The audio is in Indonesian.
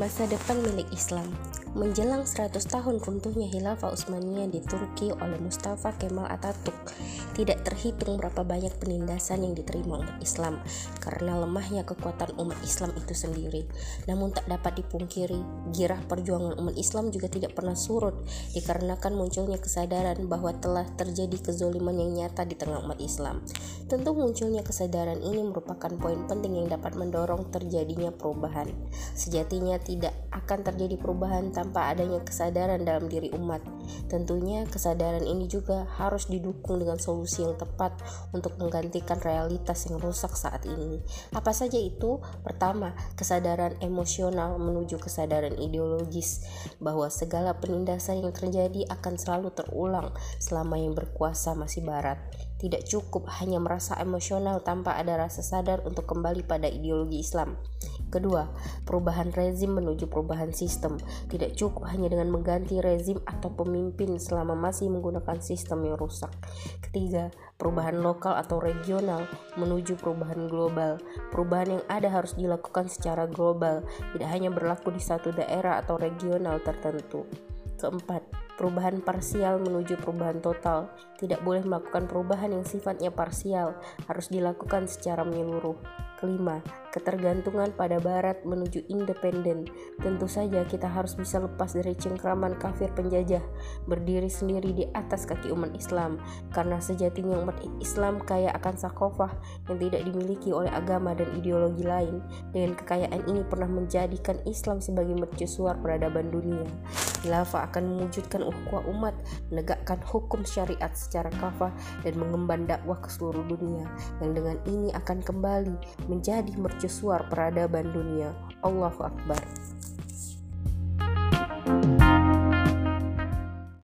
Masa depan milik Islam Menjelang 100 tahun runtuhnya Khilafah Utsmaniyah di Turki oleh Mustafa Kemal Atatürk, tidak terhitung berapa banyak penindasan yang diterima umat Islam karena lemahnya kekuatan umat Islam itu sendiri. Namun tak dapat dipungkiri, girah perjuangan umat Islam juga tidak pernah surut dikarenakan munculnya kesadaran bahwa telah terjadi kezoliman yang nyata di tengah umat Islam. Tentu munculnya kesadaran ini merupakan poin penting yang dapat mendorong terjadinya perubahan. Sejatinya tidak akan terjadi perubahan tanpa adanya kesadaran dalam diri umat. Tentunya kesadaran ini juga harus didukung dengan solusi yang tepat untuk menggantikan realitas yang rusak saat ini. Apa saja itu? Pertama, kesadaran emosional menuju kesadaran ideologis bahwa segala penindasan yang terjadi akan selalu terulang selama yang berkuasa masih barat. Tidak cukup hanya merasa emosional tanpa ada rasa sadar untuk kembali pada ideologi Islam. Kedua, perubahan rezim menuju perubahan sistem. Tidak cukup hanya dengan mengganti rezim atau pemimpin selama masih menggunakan sistem yang rusak. Ketiga, perubahan lokal atau regional menuju perubahan global. Perubahan yang ada harus dilakukan secara global, tidak hanya berlaku di satu daerah atau regional tertentu. Keempat, perubahan parsial menuju perubahan total. Tidak boleh melakukan perubahan yang sifatnya parsial, harus dilakukan secara menyeluruh. Kelima, ketergantungan pada barat menuju independen. Tentu saja kita harus bisa lepas dari cengkraman kafir penjajah, berdiri sendiri di atas kaki umat Islam, karena sejatinya umat Islam kaya akan sakofah yang tidak dimiliki oleh agama dan ideologi lain. Dengan kekayaan ini pernah menjadikan Islam sebagai mercusuar peradaban dunia. Khilafah akan mewujudkan ukhuwah umat, menegakkan hukum syariat secara kafah dan mengemban dakwah ke seluruh dunia. Yang dengan ini akan kembali menjadi mercusuar peradaban dunia. Allahu Akbar.